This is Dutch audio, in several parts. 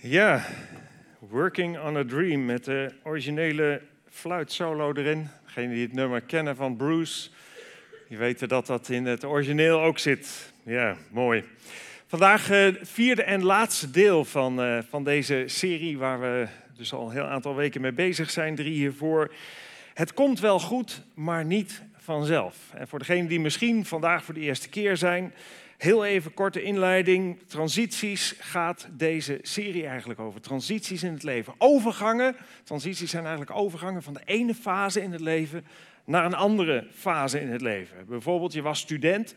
Ja, Working on a Dream met de originele fluitsolo erin. Degenen die het nummer kennen van Bruce, die weten dat dat in het origineel ook zit. Ja, mooi. Vandaag uh, het vierde en laatste deel van, uh, van deze serie, waar we dus al een heel aantal weken mee bezig zijn, drie hiervoor. Het komt wel goed, maar niet vanzelf. En voor degenen die misschien vandaag voor de eerste keer zijn, Heel even korte inleiding. Transities gaat deze serie eigenlijk over. Transities in het leven. Overgangen. Transities zijn eigenlijk overgangen van de ene fase in het leven naar een andere fase in het leven. Bijvoorbeeld, je was student,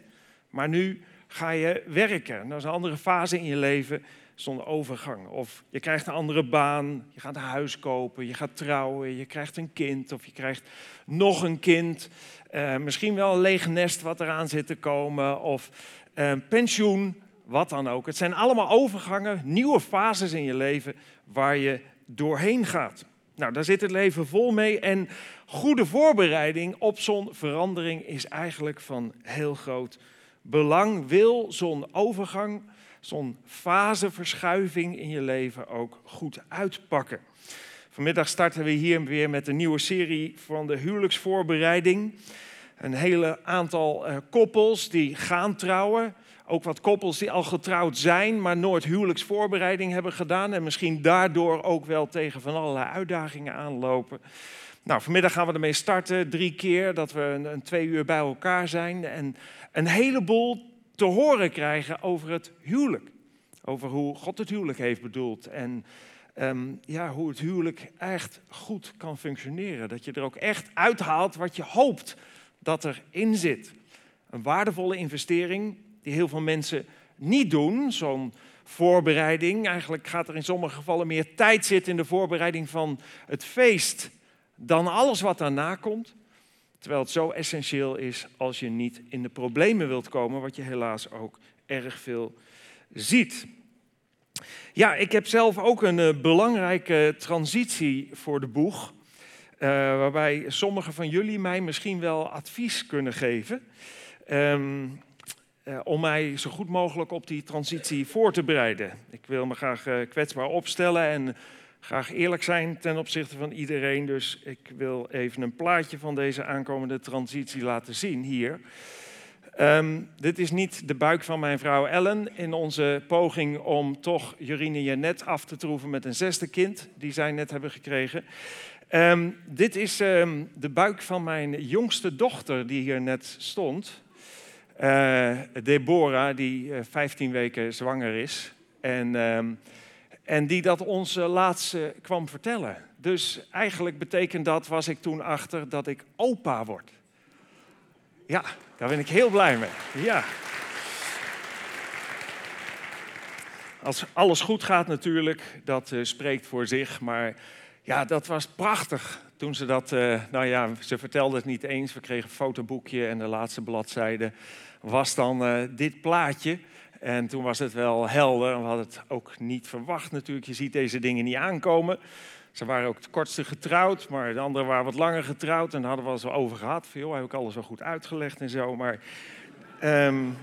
maar nu ga je werken. Dat is een andere fase in je leven zonder overgang. Of je krijgt een andere baan, je gaat een huis kopen, je gaat trouwen, je krijgt een kind of je krijgt nog een kind. Uh, misschien wel een leeg nest wat eraan zit te komen. Of uh, pensioen, wat dan ook. Het zijn allemaal overgangen, nieuwe fases in je leven waar je doorheen gaat. Nou, daar zit het leven vol mee en goede voorbereiding op zo'n verandering is eigenlijk van heel groot belang. Wil zo'n overgang, zo'n faseverschuiving in je leven ook goed uitpakken. Vanmiddag starten we hier weer met een nieuwe serie van de huwelijksvoorbereiding een hele aantal uh, koppels die gaan trouwen. Ook wat koppels die al getrouwd zijn, maar nooit huwelijksvoorbereiding hebben gedaan. En misschien daardoor ook wel tegen van allerlei uitdagingen aanlopen. Nou, vanmiddag gaan we ermee starten. Drie keer dat we een, twee uur bij elkaar zijn. En een heleboel te horen krijgen over het huwelijk. Over hoe God het huwelijk heeft bedoeld. En um, ja, hoe het huwelijk echt goed kan functioneren. Dat je er ook echt uithaalt wat je hoopt dat erin zit. Een waardevolle investering die heel veel mensen niet doen. Zo'n voorbereiding. Eigenlijk gaat er in sommige gevallen meer tijd zitten in de voorbereiding van het feest dan alles wat daarna komt. Terwijl het zo essentieel is als je niet in de problemen wilt komen, wat je helaas ook erg veel ziet. Ja, ik heb zelf ook een uh, belangrijke transitie voor de boeg. Uh, waarbij sommigen van jullie mij misschien wel advies kunnen geven. Um, uh, om mij zo goed mogelijk op die transitie voor te bereiden. Ik wil me graag uh, kwetsbaar opstellen en graag eerlijk zijn ten opzichte van iedereen. Dus ik wil even een plaatje van deze aankomende transitie laten zien hier. Um, dit is niet de buik van mijn vrouw Ellen in onze poging om toch Jorine Janet af te troeven met een zesde kind die zij net hebben gekregen. Um, dit is um, de buik van mijn jongste dochter die hier net stond. Uh, Deborah, die uh, eh, 15 weken zwanger is. En, um, en die dat ons uh, laatste kwam vertellen. Dus eigenlijk betekent dat, was ik toen achter, dat ik opa word. Ja, daar ben ik heel blij mee. Ja. Als alles goed gaat natuurlijk, dat spreekt voor zich. Maar ja, dat was prachtig toen ze dat, uh, nou ja, ze vertelde het niet eens. We kregen een fotoboekje en de laatste bladzijde was dan uh, dit plaatje. En toen was het wel helder. We hadden het ook niet verwacht natuurlijk. Je ziet deze dingen niet aankomen. Ze waren ook het kortste getrouwd, maar de anderen waren wat langer getrouwd. En daar hadden we het over gehad. Van, joh, heb ik alles zo goed uitgelegd en zo. Maar, um...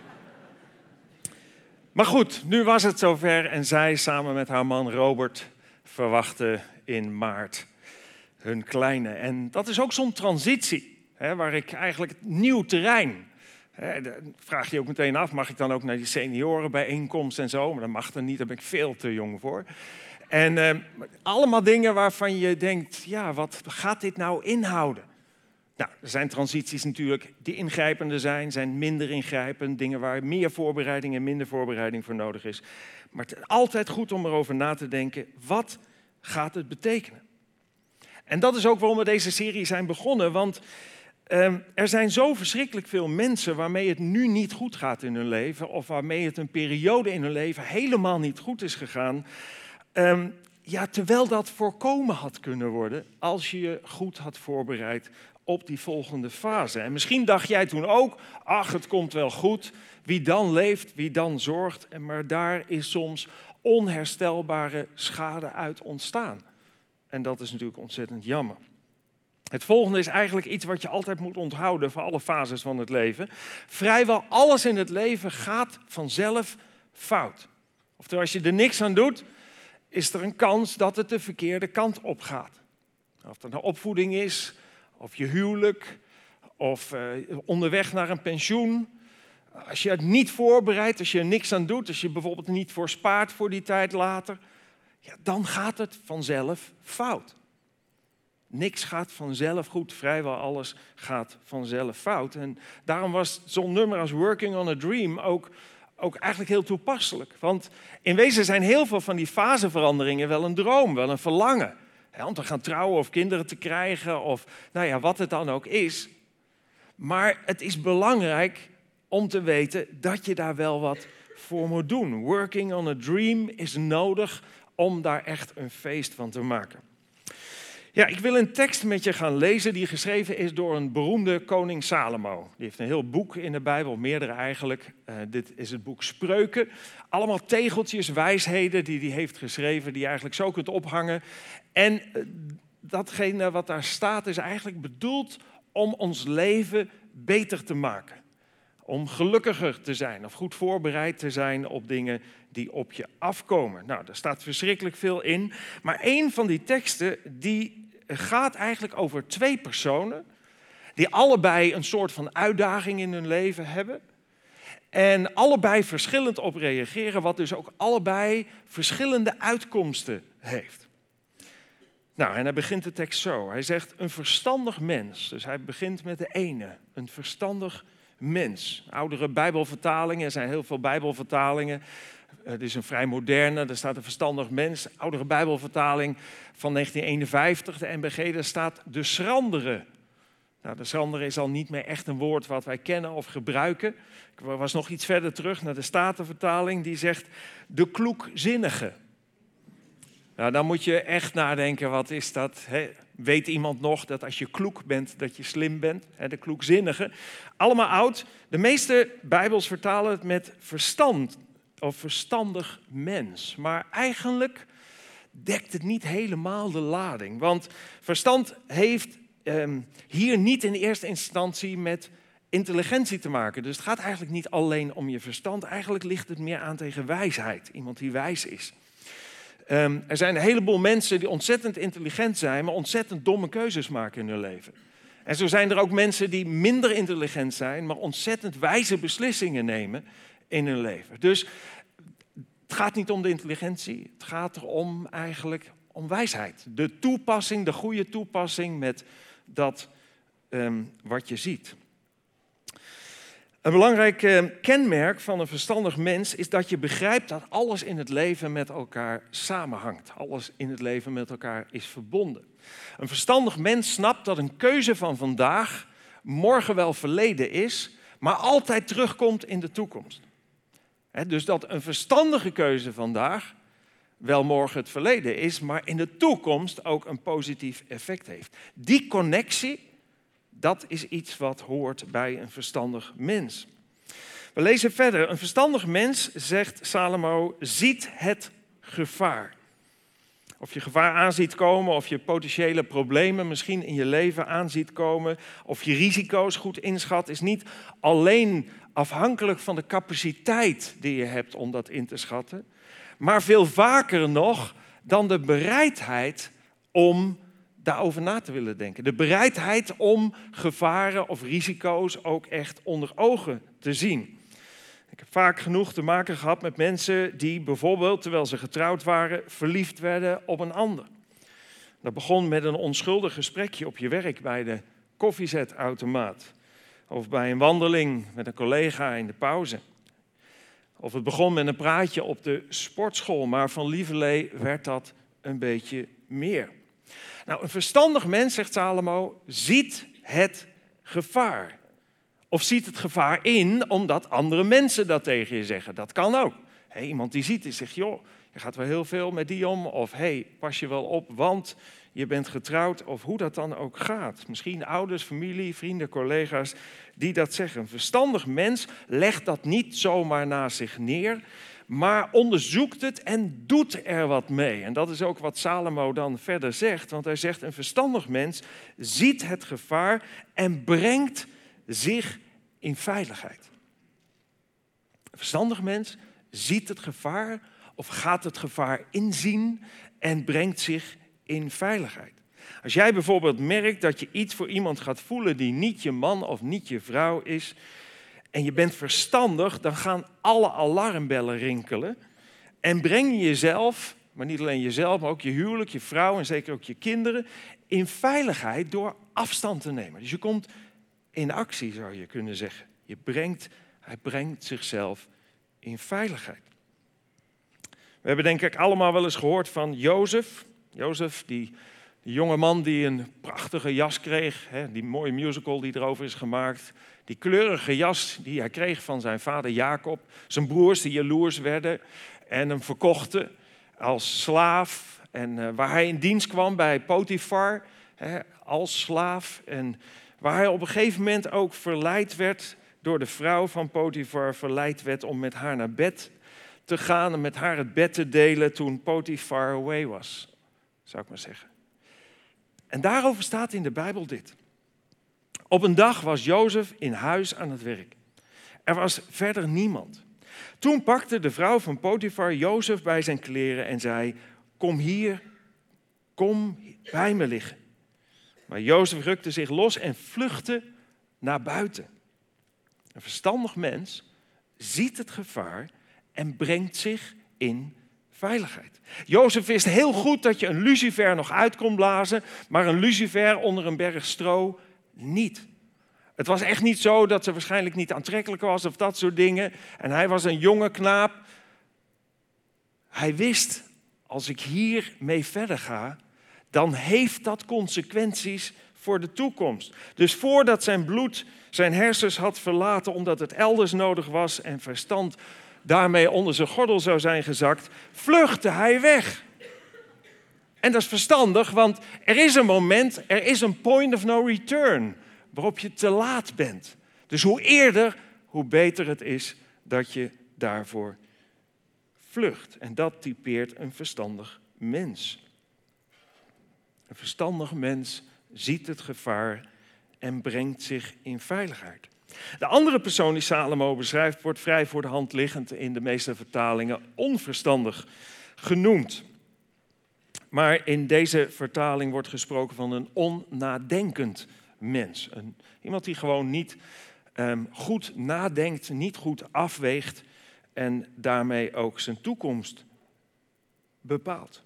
maar goed, nu was het zover. En zij samen met haar man Robert verwachten in maart hun kleine. En dat is ook zo'n transitie, hè, waar ik eigenlijk het nieuw terrein. Hè, vraag je ook meteen af, mag ik dan ook naar die seniorenbijeenkomst en zo? Maar dat mag dan niet, daar ben ik veel te jong voor. En eh, allemaal dingen waarvan je denkt, ja, wat gaat dit nou inhouden? Nou, er zijn transities natuurlijk die ingrijpender zijn, zijn minder ingrijpend, dingen waar meer voorbereiding en minder voorbereiding voor nodig is. Maar het is altijd goed om erover na te denken, wat gaat het betekenen? En dat is ook waarom we deze serie zijn begonnen, want um, er zijn zo verschrikkelijk veel mensen waarmee het nu niet goed gaat in hun leven, of waarmee het een periode in hun leven helemaal niet goed is gegaan. Um, ja, terwijl dat voorkomen had kunnen worden als je je goed had voorbereid op die volgende fase. En misschien dacht jij toen ook, ach, het komt wel goed. Wie dan leeft, wie dan zorgt. Maar daar is soms onherstelbare schade uit ontstaan. En dat is natuurlijk ontzettend jammer. Het volgende is eigenlijk iets wat je altijd moet onthouden voor alle fases van het leven. Vrijwel alles in het leven gaat vanzelf fout. Oftewel, als je er niks aan doet is er een kans dat het de verkeerde kant op gaat. Of dat nou opvoeding is, of je huwelijk, of uh, onderweg naar een pensioen. Als je het niet voorbereidt, als je er niks aan doet, als je bijvoorbeeld niet voor spaart voor die tijd later, ja, dan gaat het vanzelf fout. Niks gaat vanzelf goed, vrijwel alles gaat vanzelf fout. En daarom was zo'n nummer als Working on a Dream ook, ook eigenlijk heel toepasselijk. Want in wezen zijn heel veel van die faseveranderingen wel een droom, wel een verlangen. om te gaan trouwen of kinderen te krijgen of nou ja, wat het dan ook is. Maar het is belangrijk om te weten dat je daar wel wat voor moet doen. Working on a dream is nodig om daar echt een feest van te maken. Ja, ik wil een tekst met je gaan lezen die geschreven is door een beroemde koning Salomo. Die heeft een heel boek in de Bijbel, meerdere eigenlijk. Uh, dit is het boek Spreuken. Allemaal tegeltjes, wijsheden die hij heeft geschreven, die je eigenlijk zo kunt ophangen. En uh, datgene wat daar staat is eigenlijk bedoeld om ons leven beter te maken. Om gelukkiger te zijn of goed voorbereid te zijn op dingen die op je afkomen. Nou, daar staat verschrikkelijk veel in. Maar een van die teksten die gaat eigenlijk over twee personen die allebei een soort van uitdaging in hun leven hebben. En allebei verschillend op reageren, wat dus ook allebei verschillende uitkomsten heeft. Nou, en hij begint de tekst zo. Hij zegt een verstandig mens. Dus hij begint met de ene, een verstandig mens. Oudere Bijbelvertalingen, er zijn heel veel Bijbelvertalingen. Het is een vrij moderne, er staat een verstandig mens. Oudere Bijbelvertaling van 1951, de NBG, daar staat de schrandere. Nou, de schrandere is al niet meer echt een woord wat wij kennen of gebruiken. Ik was nog iets verder terug naar de Statenvertaling, die zegt de kloekzinnige. Nou, dan moet je echt nadenken, wat is dat? Weet iemand nog dat als je kloek bent, dat je slim bent? de kloekzinnige. Allemaal oud. De meeste Bijbels vertalen het met verstand of verstandig mens. Maar eigenlijk dekt het niet helemaal de lading. Want verstand heeft ehm, hier niet in eerste instantie met intelligentie te maken. Dus het gaat eigenlijk niet alleen om je verstand. Eigenlijk ligt het meer aan tegen wijsheid. Iemand die wijs is. Ehm, er zijn een heleboel mensen die ontzettend intelligent zijn, maar ontzettend domme keuzes maken in hun leven. En zo zijn er ook mensen die minder intelligent zijn, maar ontzettend wijze beslissingen nemen in hun leven. Dus het gaat niet om de intelligentie, het gaat erom eigenlijk om wijsheid. De toepassing, de goede toepassing met dat ehm, wat je ziet. Een belangrijk eh, kenmerk van een verstandig mens is dat je begrijpt dat alles in het leven met elkaar samenhangt. Alles in het leven met elkaar is verbonden. Een verstandig mens snapt dat een keuze van vandaag morgen wel verleden is, maar altijd terugkomt in de toekomst. dus dat een verstandige keuze vandaag wel morgen het verleden is, maar in de toekomst ook een positief effect heeft. Die connectie dat is iets wat hoort bij een verstandig mens. We lezen verder. Een verstandig mens, zegt Salomo, ziet het gevaar. Of je gevaar aanziet komen, of je potentiële problemen misschien in je leven aanziet komen, of je risico's goed inschat, is niet alleen afhankelijk van de capaciteit die je hebt om dat in te schatten, maar veel vaker nog dan de bereidheid om daarover na te willen denken. De bereidheid om gevaren of risico's ook echt onder ogen te zien. Ik heb vaak genoeg te maken gehad met mensen die bijvoorbeeld, terwijl ze getrouwd waren, verliefd werden op een ander. Dat begon met een onschuldig gesprekje op je werk bij de koffiezetautomaat. Of bij een wandeling met een collega in de pauze. Of het begon met een praatje op de sportschool, maar van lieverlee werd dat een beetje meer. Nou, een verstandig mens, zegt Salomo, ziet het gevaar. Of ziet het gevaar in omdat andere mensen dat tegen je zeggen. Dat kan ook. iemand die ziet, die zegt, joh, je gaat wel heel veel met die om. Of hey, pas je wel op, want je bent getrouwd. Of hoe dat dan ook gaat. Misschien ouders, familie, vrienden, collega's die dat zeggen. Een verstandig mens legt dat niet zomaar naast zich neer maar onderzoekt het en doet er wat mee. En dat is ook wat Salomo dan verder zegt, want hij zegt: een verstandig mens ziet het gevaar en brengt zich in veiligheid. Een verstandig mens ziet het gevaar, of gaat het gevaar inzien en brengt zich in veiligheid. Als jij bijvoorbeeld merkt dat je iets voor iemand gaat voelen die niet je man of niet je vrouw is, en je bent verstandig, dan gaan alle alarmbellen rinkelen. En breng je jezelf, maar niet alleen jezelf, maar ook je huwelijk, je vrouw en zeker ook je kinderen, in veiligheid door afstand te nemen. Dus je komt in actie, zou je kunnen zeggen. Je brengt, hij brengt zichzelf in veiligheid. We hebben denk ik allemaal wel eens gehoord van Jozef. Jozef, die, die jonge man die een prachtige jas kreeg, hè, die mooie musical die erover is gemaakt. Die kleurige jas die hij kreeg van zijn vader Jacob. Zijn broers die jaloers werden en hem verkochten als slaaf. En uh, waar hij in dienst kwam bij Potifar hè, als slaaf. En waar hij op een gegeven moment ook verleid werd door de vrouw van Potifar. Verleid werd om met haar naar bed te gaan en met haar het bed te delen toen Potifar away was. Zou ik maar zeggen. En daarover staat in de Bijbel dit. Op een dag was Jozef in huis aan het werk. Er was verder niemand. Toen pakte de vrouw van Potifar Jozef bij zijn kleren en zei: Kom hier, kom bij me liggen. Maar Jozef rukte zich los en vluchtte naar buiten. Een verstandig mens ziet het gevaar en brengt zich in veiligheid. Jozef wist heel goed dat je een lucifer nog uit kon blazen, maar een lucifer onder een berg stro niet. Het was echt niet zo dat ze waarschijnlijk niet aantrekkelijk was of dat soort dingen. En hij was een jonge knaap. Hij wist, als ik hiermee verder ga, dan heeft dat consequenties voor de toekomst. Dus voordat zijn bloed zijn hersens had verlaten omdat het elders nodig was en verstand daarmee onder zijn gordel zou zijn gezakt, vluchtte hij weg. En dat is verstandig, want er is een moment, er is een point of no return waarop je te laat bent. Dus hoe eerder, hoe beter het is dat je daarvoor vlucht. En dat typeert een verstandig mens. Een verstandig mens ziet het gevaar en brengt zich in veiligheid. De andere persoon die Salomo beschrijft, wordt vrij voor de hand liggend in de meeste vertalingen onverstandig genoemd. Maar in deze vertaling wordt gesproken van een onnadenkend mens. Een, iemand die gewoon niet um, goed nadenkt, niet goed afweegt en daarmee ook zijn toekomst bepaalt.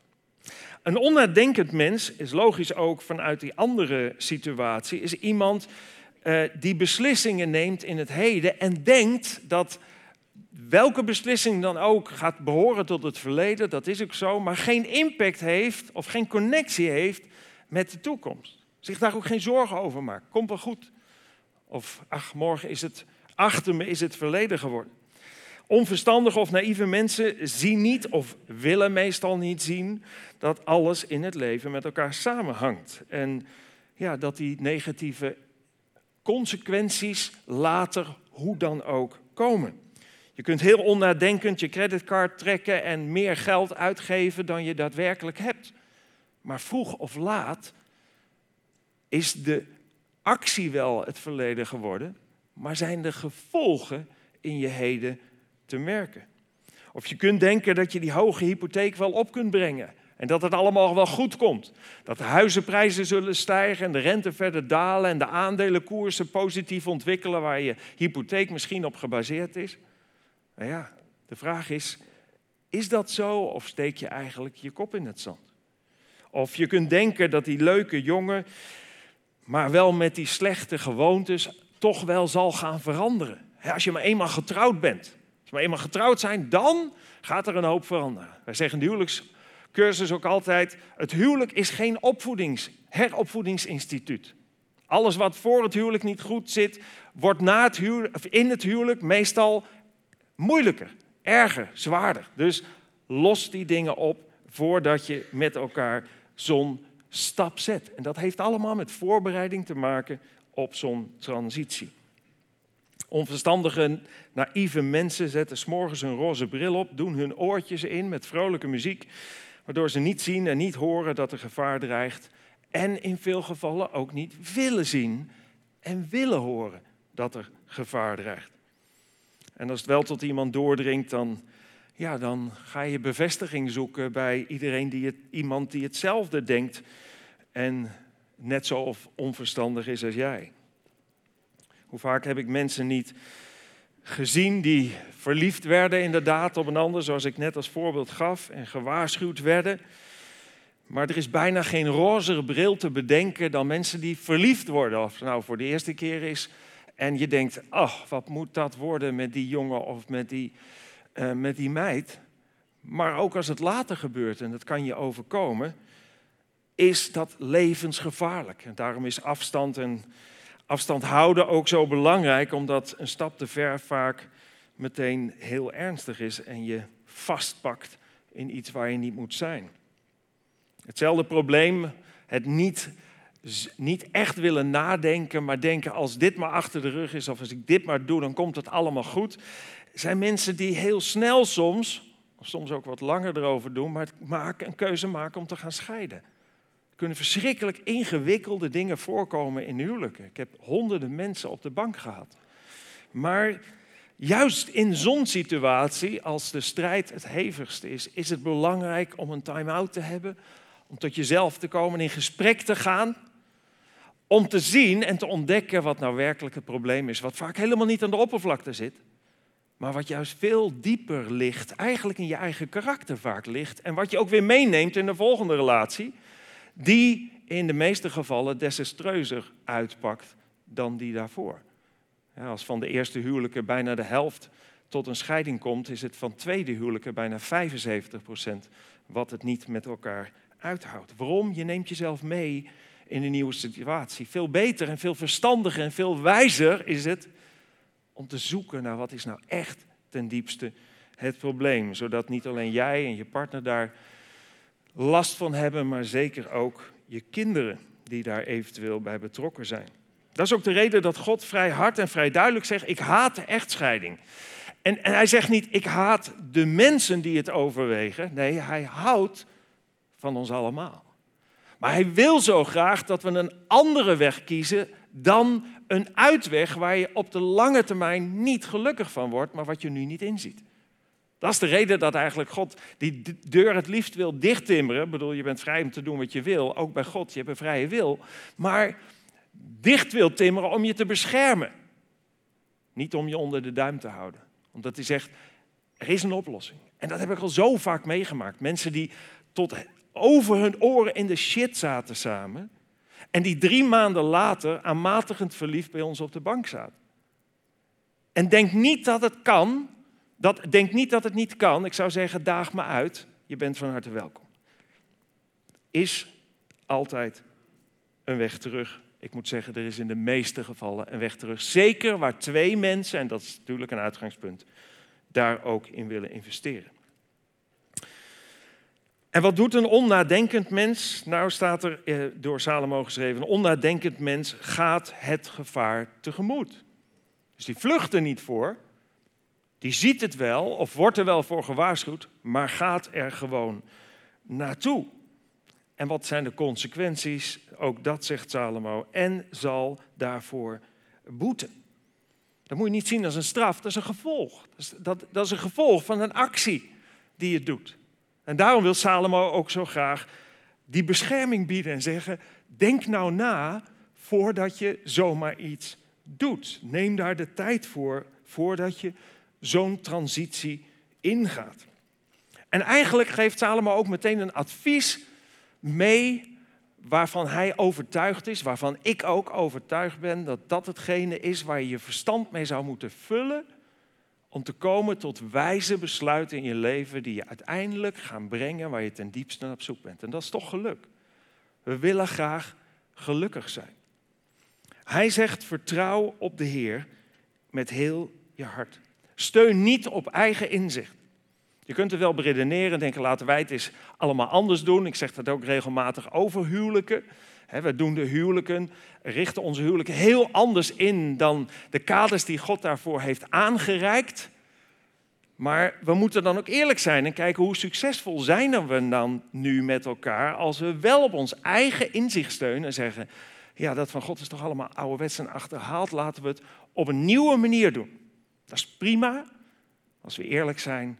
Een onnadenkend mens is logisch ook vanuit die andere situatie, is iemand uh, die beslissingen neemt in het heden en denkt dat welke beslissing dan ook gaat behoren tot het verleden, dat is ook zo, maar geen impact heeft of geen connectie heeft met de toekomst. Zich daar ook geen zorgen over maakt. Komt wel goed. Of ach, morgen is het achter me, is het verleden geworden. Onverstandige of naïeve mensen zien niet of willen meestal niet zien dat alles in het leven met elkaar samenhangt. En ja, dat die negatieve consequenties later hoe dan ook komen. Je kunt heel onnadenkend je creditcard trekken en meer geld uitgeven dan je daadwerkelijk hebt. Maar vroeg of laat is de actie wel het verleden geworden, maar zijn de gevolgen in je heden te merken. Of je kunt denken dat je die hoge hypotheek wel op kunt brengen en dat het allemaal wel goed komt. Dat de huizenprijzen zullen stijgen en de rente verder dalen en de aandelenkoersen positief ontwikkelen waar je hypotheek misschien op gebaseerd is. Nou ja, de vraag is, is dat zo of steek je eigenlijk je kop in het zand? Of je kunt denken dat die leuke jongen maar wel met die slechte gewoontes toch wel zal gaan veranderen. Als je maar eenmaal getrouwd bent, als je maar eenmaal getrouwd zijn, dan gaat er een hoop veranderen. Wij zeggen de huwelijkscursus ook altijd, het huwelijk is geen opvoedings, heropvoedingsinstituut. Alles wat voor het huwelijk niet goed zit, wordt na het huwelijk, of in het huwelijk meestal moeilijker, erger, zwaarder. Dus los die dingen op voordat je met elkaar zo'n stap zet. En dat heeft allemaal met voorbereiding te maken op zo'n transitie. Onverstandige, naïeve mensen zetten s'morgens hun roze bril op, doen hun oortjes in met vrolijke muziek, waardoor ze niet zien en niet horen dat er gevaar dreigt. En in veel gevallen ook niet willen zien en willen horen dat er gevaar dreigt. En als het wel tot iemand doordringt, dan ja, dan ga je bevestiging zoeken bij iedereen die iemand die hetzelfde denkt en net zo onverstandig is als jij. Hoe vaak heb ik mensen niet gezien die verliefd werden inderdaad op een ander, zoals ik net als voorbeeld gaf, en gewaarschuwd werden. Maar er is bijna geen rozere bril te bedenken dan mensen die verliefd worden. Of het nou voor de eerste keer is en je denkt, ach, wat moet dat worden met die jongen of met die, uh, met die meid. Maar ook als het later gebeurt, en dat kan je overkomen, is dat levensgevaarlijk. En daarom is afstand en afstand houden ook zo belangrijk, omdat een stap te ver vaak meteen heel ernstig is en je vastpakt in iets waar je niet moet zijn. Hetzelfde probleem, het niet, niet echt willen nadenken, maar denken als dit maar achter de rug is of als ik dit maar doe, dan komt het allemaal goed. Zijn mensen die heel snel soms, of soms ook wat langer erover doen, maar maken, een keuze maken om te gaan scheiden. Kunnen verschrikkelijk ingewikkelde dingen voorkomen in huwelijken. Ik heb honderden mensen op de bank gehad. Maar juist in zo'n situatie, als de strijd het hevigste is, is het belangrijk om een time-out te hebben, om tot jezelf te komen, in gesprek te gaan, om te zien en te ontdekken wat nou werkelijk het probleem is, wat vaak helemaal niet aan de oppervlakte zit, maar wat juist veel dieper ligt, eigenlijk in je eigen karakter vaak ligt, en wat je ook weer meeneemt in de volgende relatie, die in de meeste gevallen desastreuzer uitpakt dan die daarvoor. Als van de eerste huwelijken bijna de helft tot een scheiding komt, is het van tweede huwelijken bijna 75 procent wat het niet met elkaar uithoudt. Waarom? Je neemt jezelf mee in een nieuwe situatie. Veel beter en veel verstandiger en veel wijzer is het om te zoeken naar wat is nou echt ten diepste het probleem. Zodat niet alleen jij en je partner daar last van hebben, maar zeker ook je kinderen die daar eventueel bij betrokken zijn. Dat is ook de reden dat God vrij hard en vrij duidelijk zegt: Ik haat de echtscheiding. En, en hij zegt niet: Ik haat de mensen die het overwegen. Nee, hij houdt van ons allemaal. Maar hij wil zo graag dat we een andere weg kiezen dan een uitweg waar je op de lange termijn niet gelukkig van wordt, maar wat je nu niet inziet. Dat is de reden dat eigenlijk God die deur het liefst wil dichttimmeren. Ik bedoel, je bent vrij om te doen wat je wil, ook bij God, je hebt een vrije wil. Maar dicht wil timmeren om je te beschermen. Niet om je onder de duim te houden. Omdat hij zegt, er is een oplossing. En dat heb ik al zo vaak meegemaakt. Mensen die tot over hun oren in de shit zaten samen. En die drie maanden later aanmatigend verliefd bij ons op de bank zaten. En denk niet dat het kan. Dat, denk niet dat het niet kan. Ik zou zeggen, daag me uit. Je bent van harte welkom. Is altijd een weg terug. Ik moet zeggen, er is in de meeste gevallen een weg terug. Zeker waar twee mensen, en dat is natuurlijk een uitgangspunt, daar ook in willen investeren. En wat doet een onnadenkend mens? Nou staat er eh, door Salomo geschreven, een onnadenkend mens gaat het gevaar tegemoet. Dus die vlucht er niet voor, die ziet het wel of wordt er wel voor gewaarschuwd, maar gaat er gewoon naartoe. En wat zijn de consequenties? Ook dat zegt Salomo. En zal daarvoor boeten. Dat moet je niet zien als een straf, dat is een gevolg. Dat is, dat, dat is een gevolg van een actie die je doet. En daarom wil Salomo ook zo graag die bescherming bieden en zeggen: denk nou na voordat je zomaar iets doet. Neem daar de tijd voor voordat je zo'n transitie ingaat. En eigenlijk geeft Salomo ook meteen een advies mee waarvan hij overtuigd is, waarvan ik ook overtuigd ben dat dat hetgene is waar je je verstand mee zou moeten vullen om te komen tot wijze besluiten in je leven die je uiteindelijk gaan brengen waar je ten diepste op zoek bent. En dat is toch geluk. We willen graag gelukkig zijn. Hij zegt: vertrouw op de Heer met heel je hart. Steun niet op eigen inzicht. Je kunt er wel beredeneren en denken: laten wij het eens allemaal anders doen. Ik zeg dat ook regelmatig over huwelijken. We doen de huwelijken, richten onze huwelijken heel anders in dan de kaders die God daarvoor heeft aangereikt. Maar we moeten dan ook eerlijk zijn en kijken hoe succesvol zijn we dan nu met elkaar als we wel op ons eigen inzicht steunen en zeggen, ja, dat van God is toch allemaal ouderwets en achterhaald, laten we het op een nieuwe manier doen. Dat is prima, als we eerlijk zijn,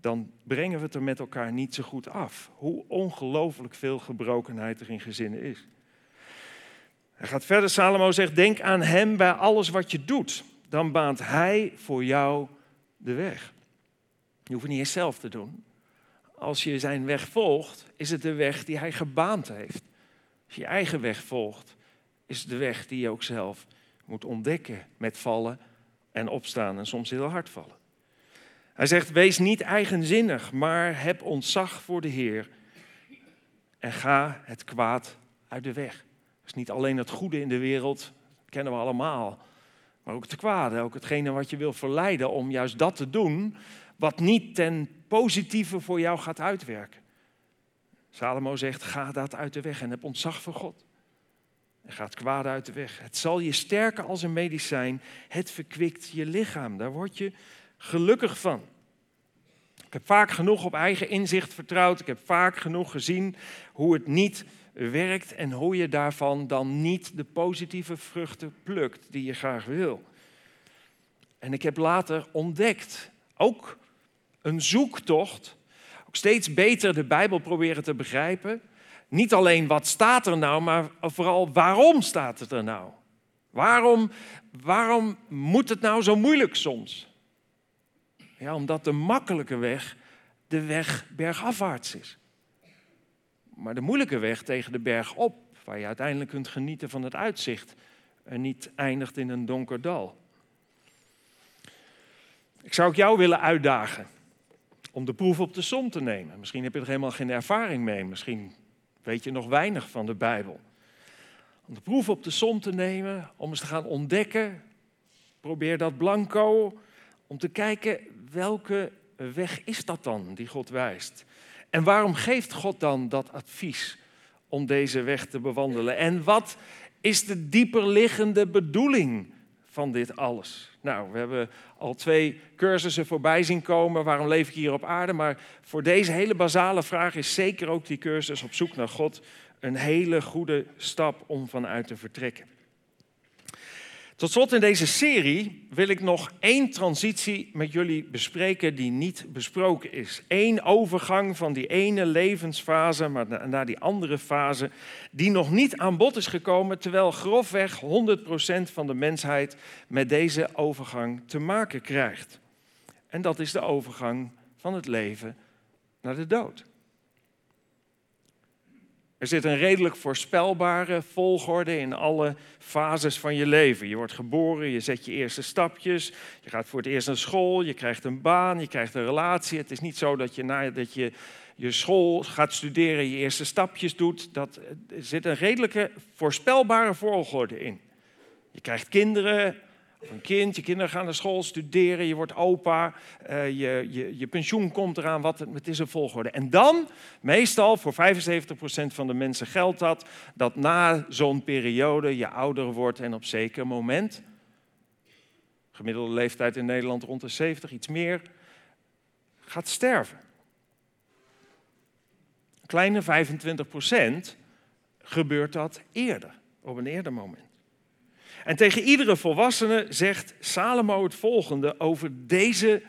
dan brengen we het er met elkaar niet zo goed af. Hoe ongelooflijk veel gebrokenheid er in gezinnen is. Hij gaat verder, Salomo zegt, denk aan hem bij alles wat je doet. Dan baant hij voor jou de weg. Je hoeft het niet eens zelf te doen. Als je zijn weg volgt, is het de weg die hij gebaand heeft. Als je je eigen weg volgt, is het de weg die je ook zelf moet ontdekken met vallen en opstaan en soms heel hard vallen. Hij zegt, wees niet eigenzinnig, maar heb ontzag voor de Heer en ga het kwaad uit de weg. Is niet alleen het goede in de wereld, kennen we allemaal, maar ook het kwade, ook hetgene wat je wil verleiden om juist dat te doen wat niet ten positieve voor jou gaat uitwerken. Salomo zegt, ga dat uit de weg en heb ontzag voor God. En ga het kwade uit de weg. Het zal je sterken als een medicijn. Het verkwikt je lichaam. Daar word je gelukkig van. Ik heb vaak genoeg op eigen inzicht vertrouwd. Ik heb vaak genoeg gezien hoe het niet werkt en hoe je daarvan dan niet de positieve vruchten plukt die je graag wil. En ik heb later ontdekt, ook een zoektocht, ook steeds beter de Bijbel proberen te begrijpen. Niet alleen wat staat er nou, maar vooral waarom staat het er nou? Waarom, waarom moet het nou zo moeilijk soms? Ja, omdat de makkelijke weg de weg bergafwaarts is. Maar de moeilijke weg tegen de berg op, waar je uiteindelijk kunt genieten van het uitzicht en niet eindigt in een donker dal. Ik zou ook jou willen uitdagen om de proef op de som te nemen. Misschien heb je er helemaal geen ervaring mee, misschien weet je nog weinig van de Bijbel. Om de proef op de som te nemen, om eens te gaan ontdekken, probeer dat blanco, om te kijken welke weg is dat dan die God wijst. En waarom geeft God dan dat advies om deze weg te bewandelen? En wat is de dieperliggende bedoeling van dit alles? Nou, we hebben al twee cursussen voorbij zien komen. Waarom leef ik hier op aarde? Maar voor deze hele basale vraag is zeker ook die cursus op zoek naar God een hele goede stap om vanuit te vertrekken. Tot slot in deze serie wil ik nog één transitie met jullie bespreken die niet besproken is. Eén overgang van die ene levensfase naar die andere fase die nog niet aan bod is gekomen, terwijl grofweg 100% van de mensheid met deze overgang te maken krijgt. En dat is de overgang van het leven naar de dood. Er zit een redelijk voorspelbare volgorde in alle fases van je leven. Je wordt geboren, je zet je eerste stapjes, je gaat voor het eerst naar school, je krijgt een baan, je krijgt een relatie. Het is niet zo dat je nadat je je school gaat studeren, je eerste stapjes doet. Dat, er zit een redelijke voorspelbare volgorde in. Je krijgt kinderen, of een kind, je kinderen gaan naar school studeren, je wordt opa, uh, je, je, je pensioen komt eraan, wat, het is een volgorde. En dan, meestal voor 75% van de mensen geldt dat, dat na zo'n periode je ouder wordt en op zeker moment, gemiddelde leeftijd in Nederland rond de 70, iets meer, gaat sterven. Een kleine 25% gebeurt dat eerder, op een eerder moment. En tegen iedere volwassene zegt Salomo het volgende over deze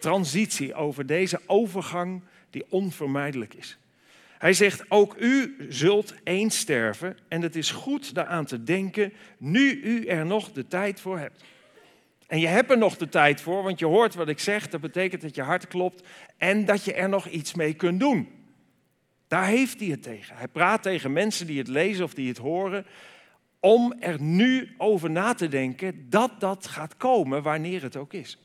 transitie, over deze overgang die onvermijdelijk is. Hij zegt, ook u zult eens sterven en het is goed daaraan te denken, nu u er nog de tijd voor hebt. En je hebt er nog de tijd voor, want je hoort wat ik zeg, dat betekent dat je hart klopt en dat je er nog iets mee kunt doen. Daar heeft hij het tegen. Hij praat tegen mensen die het lezen of die het horen om er nu over na te denken dat dat gaat komen wanneer het ook is.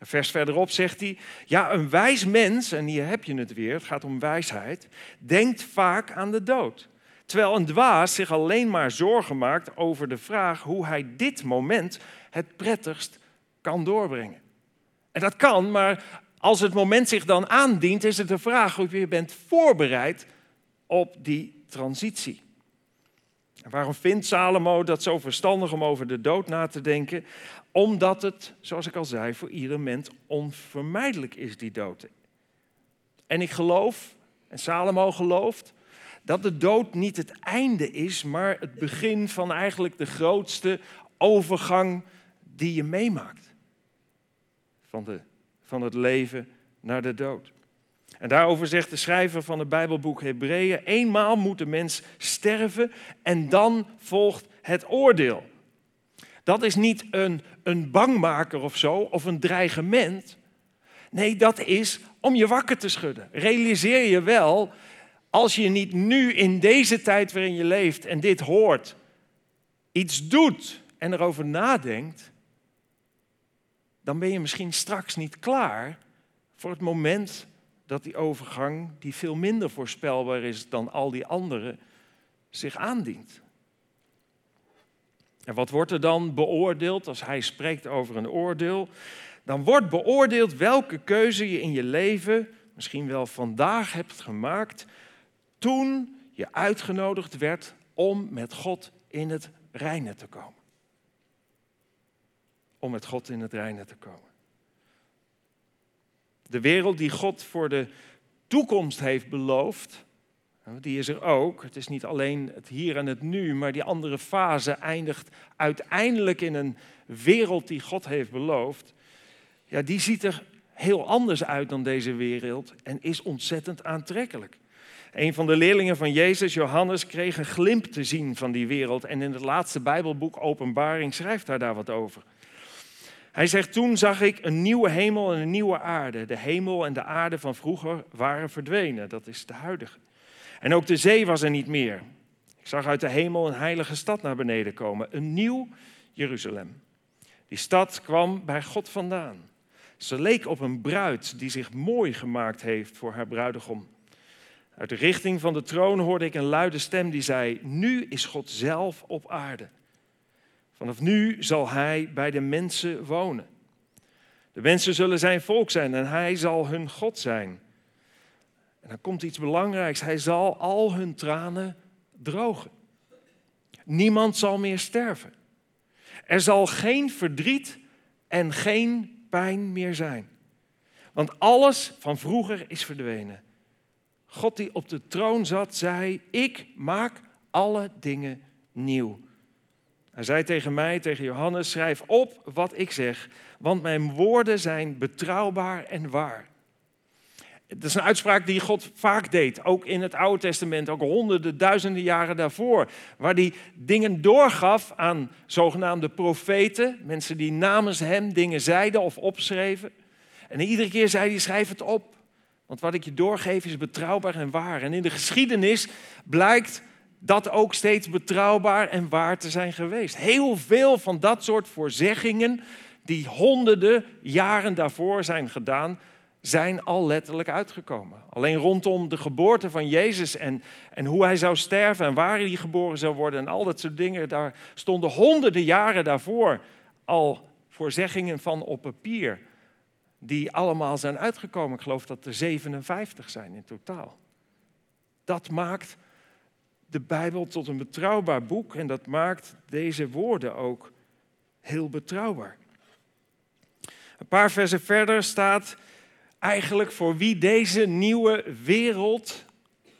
Vers verderop zegt hij, ja, een wijs mens, en hier heb je het weer, het gaat om wijsheid, denkt vaak aan de dood. Terwijl een dwaas zich alleen maar zorgen maakt over de vraag hoe hij dit moment het prettigst kan doorbrengen. En dat kan, maar als het moment zich dan aandient, is het de vraag of je bent voorbereid op die transitie. Waarom vindt Salomo dat zo verstandig om over de dood na te denken? Omdat het, zoals ik al zei, voor ieder mens onvermijdelijk is, die dood. En ik geloof, en Salomo gelooft, dat de dood niet het einde is, maar het begin van eigenlijk de grootste overgang die je meemaakt. Van, de, van het leven naar de dood. En daarover zegt de schrijver van het Bijbelboek Hebreeën: eenmaal moet de mens sterven en dan volgt het oordeel. Dat is niet een, een bangmaker of zo, of een dreigement. Nee, dat is om je wakker te schudden. Realiseer je wel, als je niet nu in deze tijd waarin je leeft en dit hoort, iets doet en erover nadenkt, dan ben je misschien straks niet klaar voor het moment dat die overgang, die veel minder voorspelbaar is dan al die andere, zich aandient. En wat wordt er dan beoordeeld als hij spreekt over een oordeel? Dan wordt beoordeeld welke keuze je in je leven, misschien wel vandaag hebt gemaakt, toen je uitgenodigd werd om met God in het reine te komen. Om met God in het reine te komen. De wereld die God voor de toekomst heeft beloofd, die is er ook. Het is niet alleen het hier en het nu, maar die andere fase eindigt uiteindelijk in een wereld die God heeft beloofd. Ja, die ziet er heel anders uit dan deze wereld en is ontzettend aantrekkelijk. Een van de leerlingen van Jezus, Johannes, kreeg een glimp te zien van die wereld en in het laatste Bijbelboek Openbaring schrijft hij daar wat over. Hij zegt, toen zag ik een nieuwe hemel en een nieuwe aarde. De hemel en de aarde van vroeger waren verdwenen, dat is de huidige. En ook de zee was er niet meer. Ik zag uit de hemel een heilige stad naar beneden komen, een nieuw Jeruzalem. Die stad kwam bij God vandaan. Ze leek op een bruid die zich mooi gemaakt heeft voor haar bruidegom. Uit de richting van de troon hoorde ik een luide stem die zei: Nu is God zelf op aarde. Vanaf nu zal hij bij de mensen wonen. De mensen zullen zijn volk zijn en hij zal hun God zijn. En dan komt iets belangrijks. Hij zal al hun tranen drogen. Niemand zal meer sterven. Er zal geen verdriet en geen pijn meer zijn. Want alles van vroeger is verdwenen. God die op de troon zat, zei: Ik maak alle dingen nieuw. Hij zei tegen mij, tegen Johannes: Schrijf op wat ik zeg, want mijn woorden zijn betrouwbaar en waar. Dat is een uitspraak die God vaak deed, ook in het Oude Testament, ook honderden, duizenden jaren daarvoor, waar hij dingen doorgaf aan zogenaamde profeten, mensen die namens hem dingen zeiden of opschreven. En iedere keer zei hij, schrijf het op, want wat ik je doorgeef is betrouwbaar en waar. En in de geschiedenis blijkt dat ook steeds betrouwbaar en waar te zijn geweest. Heel veel van dat soort voorzeggingen die honderden jaren daarvoor zijn gedaan, zijn al letterlijk uitgekomen. Alleen rondom de geboorte van Jezus en, en hoe hij zou sterven en waar hij geboren zou worden en al dat soort dingen, daar stonden honderden jaren daarvoor al voorzeggingen van op papier, die allemaal zijn uitgekomen. Ik geloof dat er 57 zijn in totaal. Dat maakt de Bijbel tot een betrouwbaar boek en dat maakt deze woorden ook heel betrouwbaar. Een paar versen verder staat eigenlijk voor wie deze nieuwe wereld,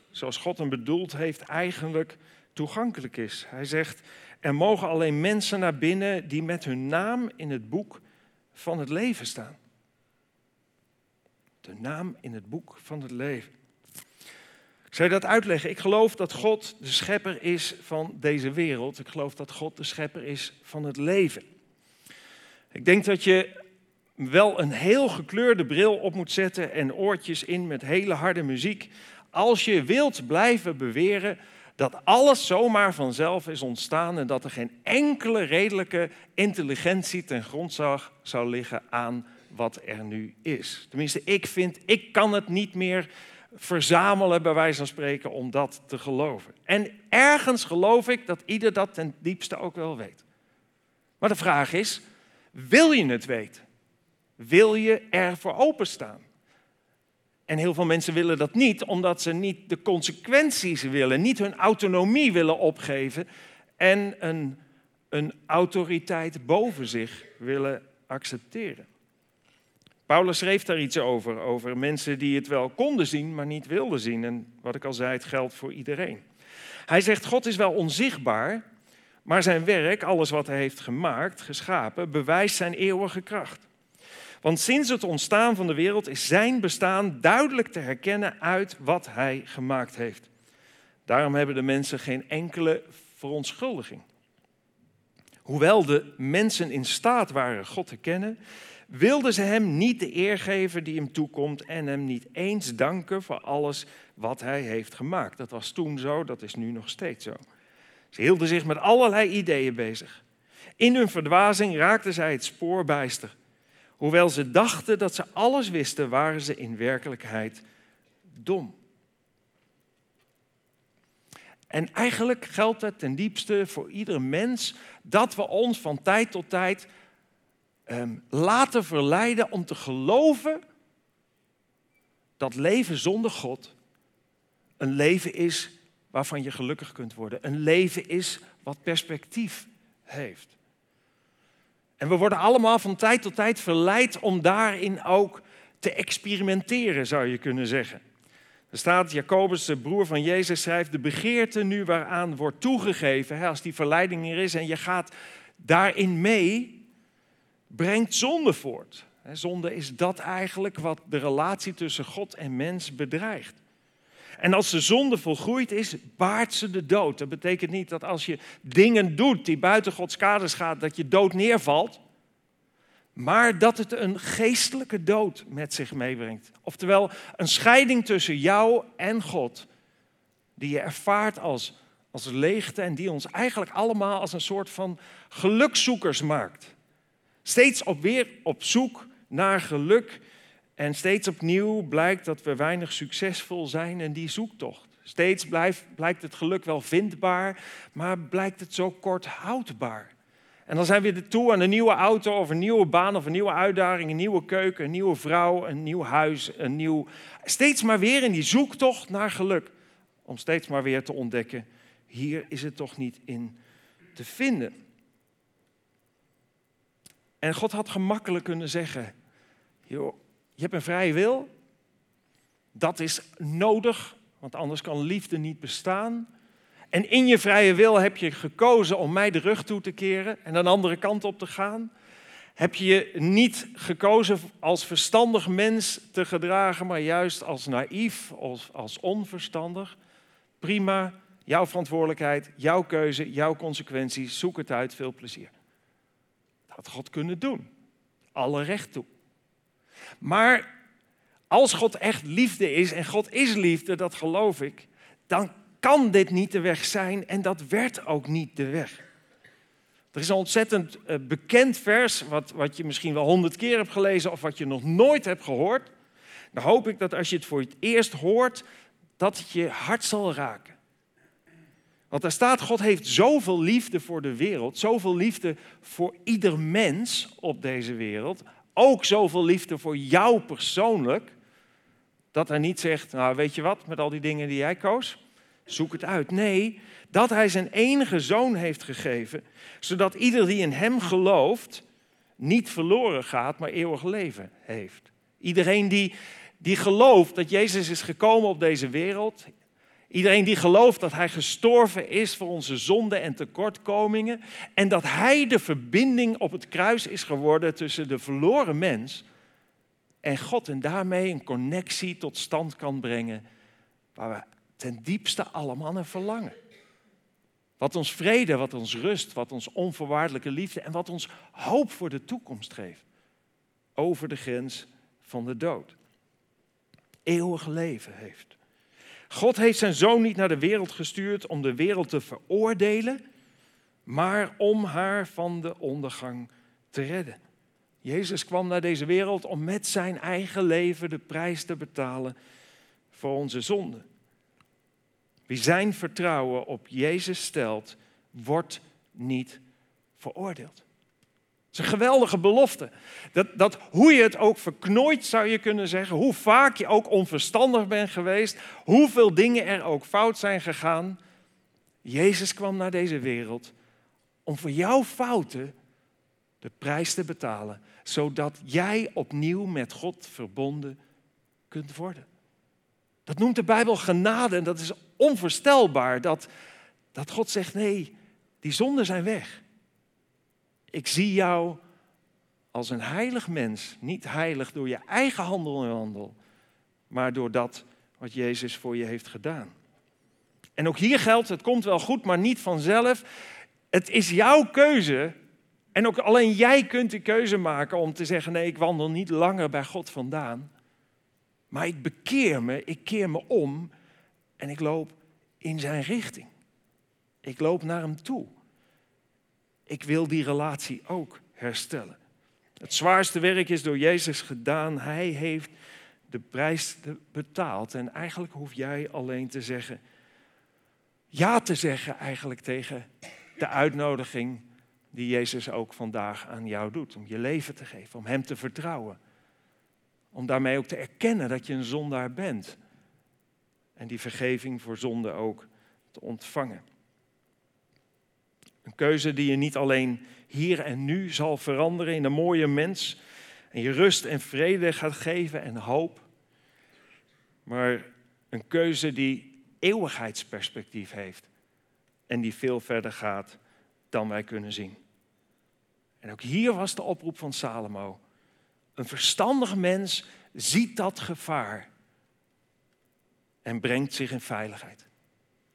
zoals God hem bedoeld heeft, eigenlijk toegankelijk is. Hij zegt, er mogen alleen mensen naar binnen die met hun naam in het boek van het leven staan. De naam in het boek van het leven. Zou je dat uitleggen. Ik geloof dat God de schepper is van deze wereld. Ik geloof dat God de schepper is van het leven. Ik denk dat je wel een heel gekleurde bril op moet zetten en oortjes in met hele harde muziek. Als je wilt blijven beweren dat alles zomaar vanzelf is ontstaan en dat er geen enkele redelijke intelligentie ten grondslag zou liggen aan wat er nu is. Tenminste, ik vind, ik kan het niet meer verzamelen, bij wijze van spreken, om dat te geloven. En ergens geloof ik dat ieder dat ten diepste ook wel weet. Maar de vraag is, wil je het weten? Wil je ervoor openstaan? En heel veel mensen willen dat niet, omdat ze niet de consequenties willen, niet hun autonomie willen opgeven en een, een autoriteit boven zich willen accepteren. Paulus schreef daar iets over, over mensen die het wel konden zien, maar niet wilden zien. En wat ik al zei, het geldt voor iedereen. Hij zegt, God is wel onzichtbaar, maar zijn werk, alles wat hij heeft gemaakt, geschapen, bewijst zijn eeuwige kracht. Want sinds het ontstaan van de wereld is zijn bestaan duidelijk te herkennen uit wat hij gemaakt heeft. Daarom hebben de mensen geen enkele verontschuldiging. Hoewel de mensen in staat waren God te kennen, wilden ze hem niet de eer geven die hem toekomt en hem niet eens danken voor alles wat hij heeft gemaakt. Dat was toen zo, dat is nu nog steeds zo. Ze hielden zich met allerlei ideeën bezig. In hun verdwazing raakten zij het spoor bijster. Hoewel ze dachten dat ze alles wisten, waren ze in werkelijkheid dom. En eigenlijk geldt het ten diepste voor iedere mens dat we ons van tijd tot tijd um, laten verleiden om te geloven dat leven zonder God een leven is waarvan je gelukkig kunt worden. Een leven is wat perspectief heeft. En we worden allemaal van tijd tot tijd verleid om daarin ook te experimenteren, zou je kunnen zeggen. Er staat, Jacobus, de broer van Jezus, schrijft, de begeerte nu waaraan wordt toegegeven, hè, als die verleiding er is en je gaat daarin mee, brengt zonde voort. Zonde is dat eigenlijk wat de relatie tussen God en mens bedreigt. En als de zonde volgroeid is, baart ze de dood. Dat betekent niet dat als je dingen doet die buiten Gods kaders gaat, dat je dood neervalt. Maar dat het een geestelijke dood met zich meebrengt. Oftewel een scheiding tussen jou en God. Die je ervaart als, als leegte en die ons eigenlijk allemaal als een soort van gelukzoekers maakt. Steeds op weer op zoek naar geluk en steeds opnieuw blijkt dat we weinig succesvol zijn in die zoektocht. Steeds blijft, blijkt het geluk wel vindbaar, maar blijkt het zo kort houdbaar. En dan zijn we weer toe aan een nieuwe auto of een nieuwe baan of een nieuwe uitdaging, een nieuwe keuken, een nieuwe vrouw, een nieuw huis, een nieuw... Steeds maar weer in die zoektocht naar geluk. Om steeds maar weer te ontdekken, hier is het toch niet in te vinden. En God had gemakkelijk kunnen zeggen, joh, je hebt een vrije wil. Dat is nodig, want anders kan liefde niet bestaan. En in je vrije wil heb je gekozen om mij de rug toe te keren en een andere kant op te gaan. Heb je je niet gekozen als verstandig mens te gedragen, maar juist als naïef, als, als onverstandig? Prima, jouw verantwoordelijkheid, jouw keuze, jouw consequenties. Zoek het uit, veel plezier. Had God kunnen doen. Alle recht toe. Maar als God echt liefde is, en God is liefde, dat geloof ik, dan kan dit niet de weg zijn en dat werd ook niet de weg. Er is een ontzettend eh, bekend vers, wat, wat je misschien wel honderd keer hebt gelezen of wat je nog nooit hebt gehoord. Dan hoop ik dat als je het voor het eerst hoort, dat het je hart zal raken. Want daar staat, God heeft zoveel liefde voor de wereld, zoveel liefde voor ieder mens op deze wereld, ook zoveel liefde voor jou persoonlijk, dat hij niet zegt, nou weet je wat, met al die dingen die jij koos, zoek het uit. Nee, dat hij zijn enige zoon heeft gegeven, zodat ieder die in hem gelooft, niet verloren gaat, maar eeuwig leven heeft. Iedereen die, die gelooft dat Jezus is gekomen op deze wereld, Iedereen die gelooft dat Hij gestorven is voor onze zonden en tekortkomingen en dat Hij de verbinding op het kruis is geworden tussen de verloren mens en God en daarmee een connectie tot stand kan brengen waar we ten diepste allemaal naar verlangen. Wat ons vrede, wat ons rust, wat ons onvoorwaardelijke liefde en wat ons hoop voor de toekomst geeft. Over de grens van de dood. Eeuwig leven heeft. God heeft zijn zoon niet naar de wereld gestuurd om de wereld te veroordelen, maar om haar van de ondergang te redden. Jezus kwam naar deze wereld om met zijn eigen leven de prijs te betalen voor onze zonden. Wie zijn vertrouwen op Jezus stelt, wordt niet veroordeeld is een geweldige belofte. Dat, dat hoe je het ook verknooit, zou je kunnen zeggen, hoe vaak je ook onverstandig bent geweest, hoeveel dingen er ook fout zijn gegaan, Jezus kwam naar deze wereld om voor jouw fouten de prijs te betalen, zodat jij opnieuw met God verbonden kunt worden. Dat noemt de Bijbel genade en dat is onvoorstelbaar dat, dat God zegt, nee, die zonden zijn weg. Ik zie jou als een heilig mens. Niet heilig door je eigen handel en wandel, maar door dat wat Jezus voor je heeft gedaan. En ook hier geldt, het komt wel goed, maar niet vanzelf. Het is jouw keuze. En ook alleen jij kunt de keuze maken om te zeggen: nee, ik wandel niet langer bij God vandaan. Maar ik bekeer me, ik keer me om en ik loop in zijn richting. Ik loop naar hem toe. Ik wil die relatie ook herstellen. Het zwaarste werk is door Jezus gedaan. Hij heeft de prijs betaald. En eigenlijk hoef jij alleen te zeggen, ja te zeggen eigenlijk tegen de uitnodiging die Jezus ook vandaag aan jou doet. Om je leven te geven, om Hem te vertrouwen. Om daarmee ook te erkennen dat je een zondaar bent. En die vergeving voor zonde ook te ontvangen. Een keuze die je niet alleen hier en nu zal veranderen in een mooie mens. En je rust en vrede gaat geven en hoop. Maar een keuze die eeuwigheidsperspectief heeft. En die veel verder gaat dan wij kunnen zien. En ook hier was de oproep van Salomo. Een verstandig mens ziet dat gevaar en brengt zich in veiligheid.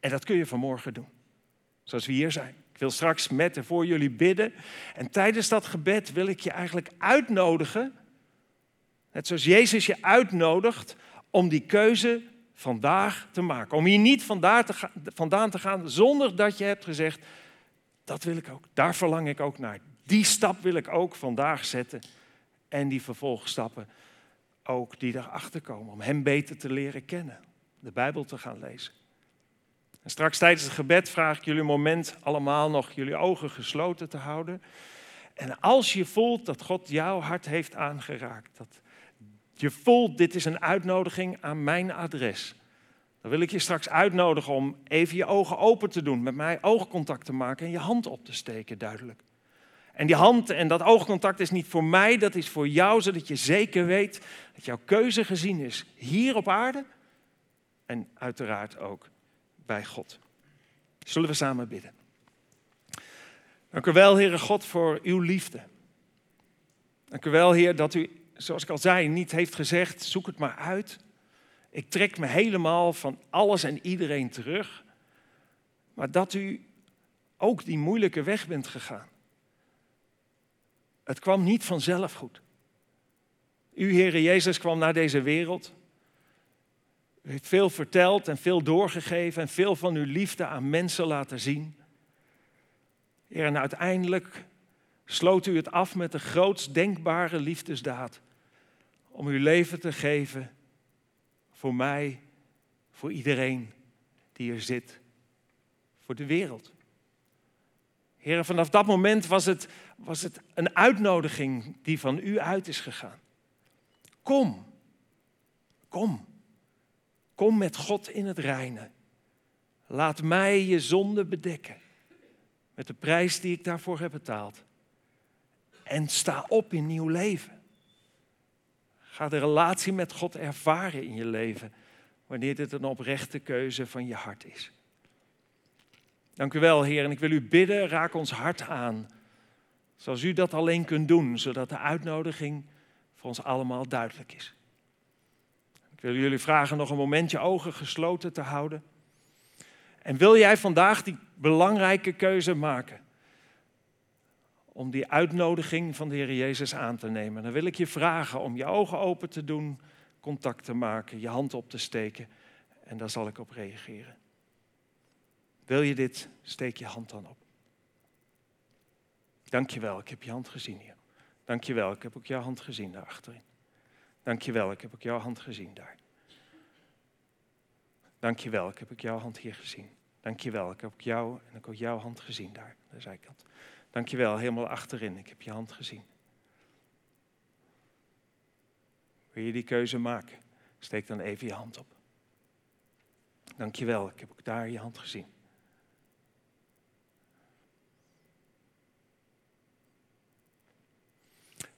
En dat kun je vanmorgen doen, zoals we hier zijn. Ik wil straks met en voor jullie bidden. En tijdens dat gebed wil ik je eigenlijk uitnodigen, net zoals Jezus je uitnodigt, om die keuze vandaag te maken. Om hier niet vandaan te gaan zonder dat je hebt gezegd, dat wil ik ook. Daar verlang ik ook naar. Die stap wil ik ook vandaag zetten. En die vervolgstappen ook die erachter komen. Om Hem beter te leren kennen. De Bijbel te gaan lezen. Straks tijdens het gebed vraag ik jullie een moment allemaal nog jullie ogen gesloten te houden. En als je voelt dat God jouw hart heeft aangeraakt, dat je voelt dit is een uitnodiging aan mijn adres, dan wil ik je straks uitnodigen om even je ogen open te doen, met mij oogcontact te maken en je hand op te steken, duidelijk. En die hand en dat oogcontact is niet voor mij, dat is voor jou, zodat je zeker weet dat jouw keuze gezien is hier op aarde en uiteraard ook bij God. Zullen we samen bidden? Dank u wel, Heere God, voor uw liefde. Dank u wel, Heer, dat u, zoals ik al zei, niet heeft gezegd, zoek het maar uit. Ik trek me helemaal van alles en iedereen terug. Maar dat u ook die moeilijke weg bent gegaan. Het kwam niet vanzelf goed. U, Heere Jezus, kwam naar deze wereld. U heeft veel verteld en veel doorgegeven en veel van uw liefde aan mensen laten zien. Heer, en uiteindelijk sloot u het af met de grootst denkbare liefdesdaad. Om uw leven te geven voor mij, voor iedereen die er zit, voor de wereld. Heer, vanaf dat moment was het, was het een uitnodiging die van u uit is gegaan. Kom, kom. Kom met God in het reine. Laat mij je zonde bedekken met de prijs die ik daarvoor heb betaald. En sta op in nieuw leven. Ga de relatie met God ervaren in je leven wanneer dit een oprechte keuze van je hart is. Dank u wel, Heer. En ik wil u bidden, raak ons hart aan. Zoals u dat alleen kunt doen, zodat de uitnodiging voor ons allemaal duidelijk is. Ik wil jullie vragen nog een momentje ogen gesloten te houden. En wil jij vandaag die belangrijke keuze maken? Om die uitnodiging van de Heer Jezus aan te nemen. Dan wil ik je vragen om je ogen open te doen, contact te maken, je hand op te steken. En daar zal ik op reageren. Wil je dit? Steek je hand dan op. Dankjewel, ik heb je hand gezien hier. Dankjewel, ik heb ook jouw hand gezien daar achterin. Dankjewel, ik heb ook jouw hand gezien daar. Dankjewel, ik heb ook jouw hand hier gezien. Dankjewel, ik heb ook jou en ik ook jouw hand gezien daar, aan de zijkant. Dankjewel, helemaal achterin, ik heb je hand gezien. Wil je die keuze maken? Steek dan even je hand op. Dankjewel, ik heb ook daar je hand gezien.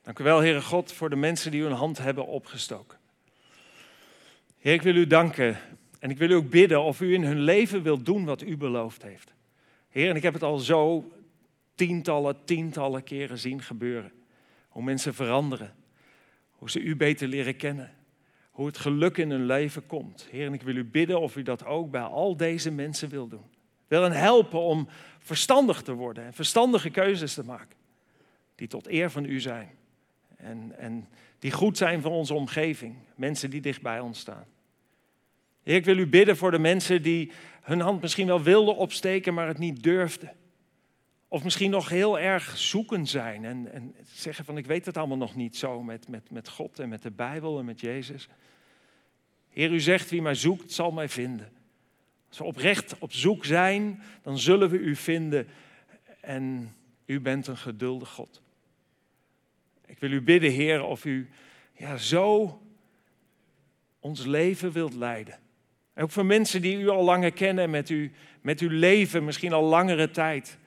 Dank u wel, Heere God, voor de mensen die hun hand hebben opgestoken. Heer, ik wil u danken en ik wil u ook bidden of u in hun leven wilt doen wat u beloofd heeft. Heer, en ik heb het al zo tientallen, tientallen keren zien gebeuren. Hoe mensen veranderen. Hoe ze u beter leren kennen. Hoe het geluk in hun leven komt. Heer, en ik wil u bidden of u dat ook bij al deze mensen wil doen. Wil hen helpen om verstandig te worden en verstandige keuzes te maken. Die tot eer van u zijn. En, en die goed zijn voor onze omgeving. Mensen die dicht bij ons staan. Heer, ik wil u bidden voor de mensen die hun hand misschien wel wilden opsteken, maar het niet durfden. Of misschien nog heel erg zoekend zijn en, en zeggen van ik weet het allemaal nog niet zo met, met, met God en met de Bijbel en met Jezus. Heer, u zegt wie mij zoekt zal mij vinden. Als we oprecht op zoek zijn, dan zullen we u vinden en u bent een geduldig God. Ik wil u bidden, Heer, of u ja, zo ons leven wilt leiden. ook voor mensen die u al langer kennen met, u, met uw leven, misschien al langere tijd.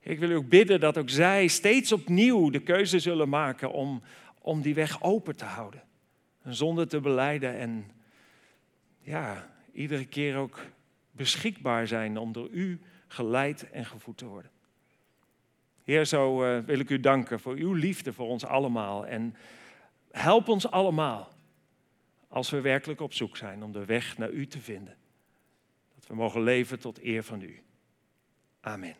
Ik wil u ook bidden dat ook zij steeds opnieuw de keuze zullen maken om, om die weg open te houden. Een zonde te beleiden en ja, iedere keer ook beschikbaar zijn om door u geleid en gevoed te worden. Heer, zo uh, wil ik u danken voor uw liefde voor ons allemaal. En help ons allemaal als we werkelijk op zoek zijn om de weg naar u te vinden. Dat we mogen leven tot eer van u. Amen.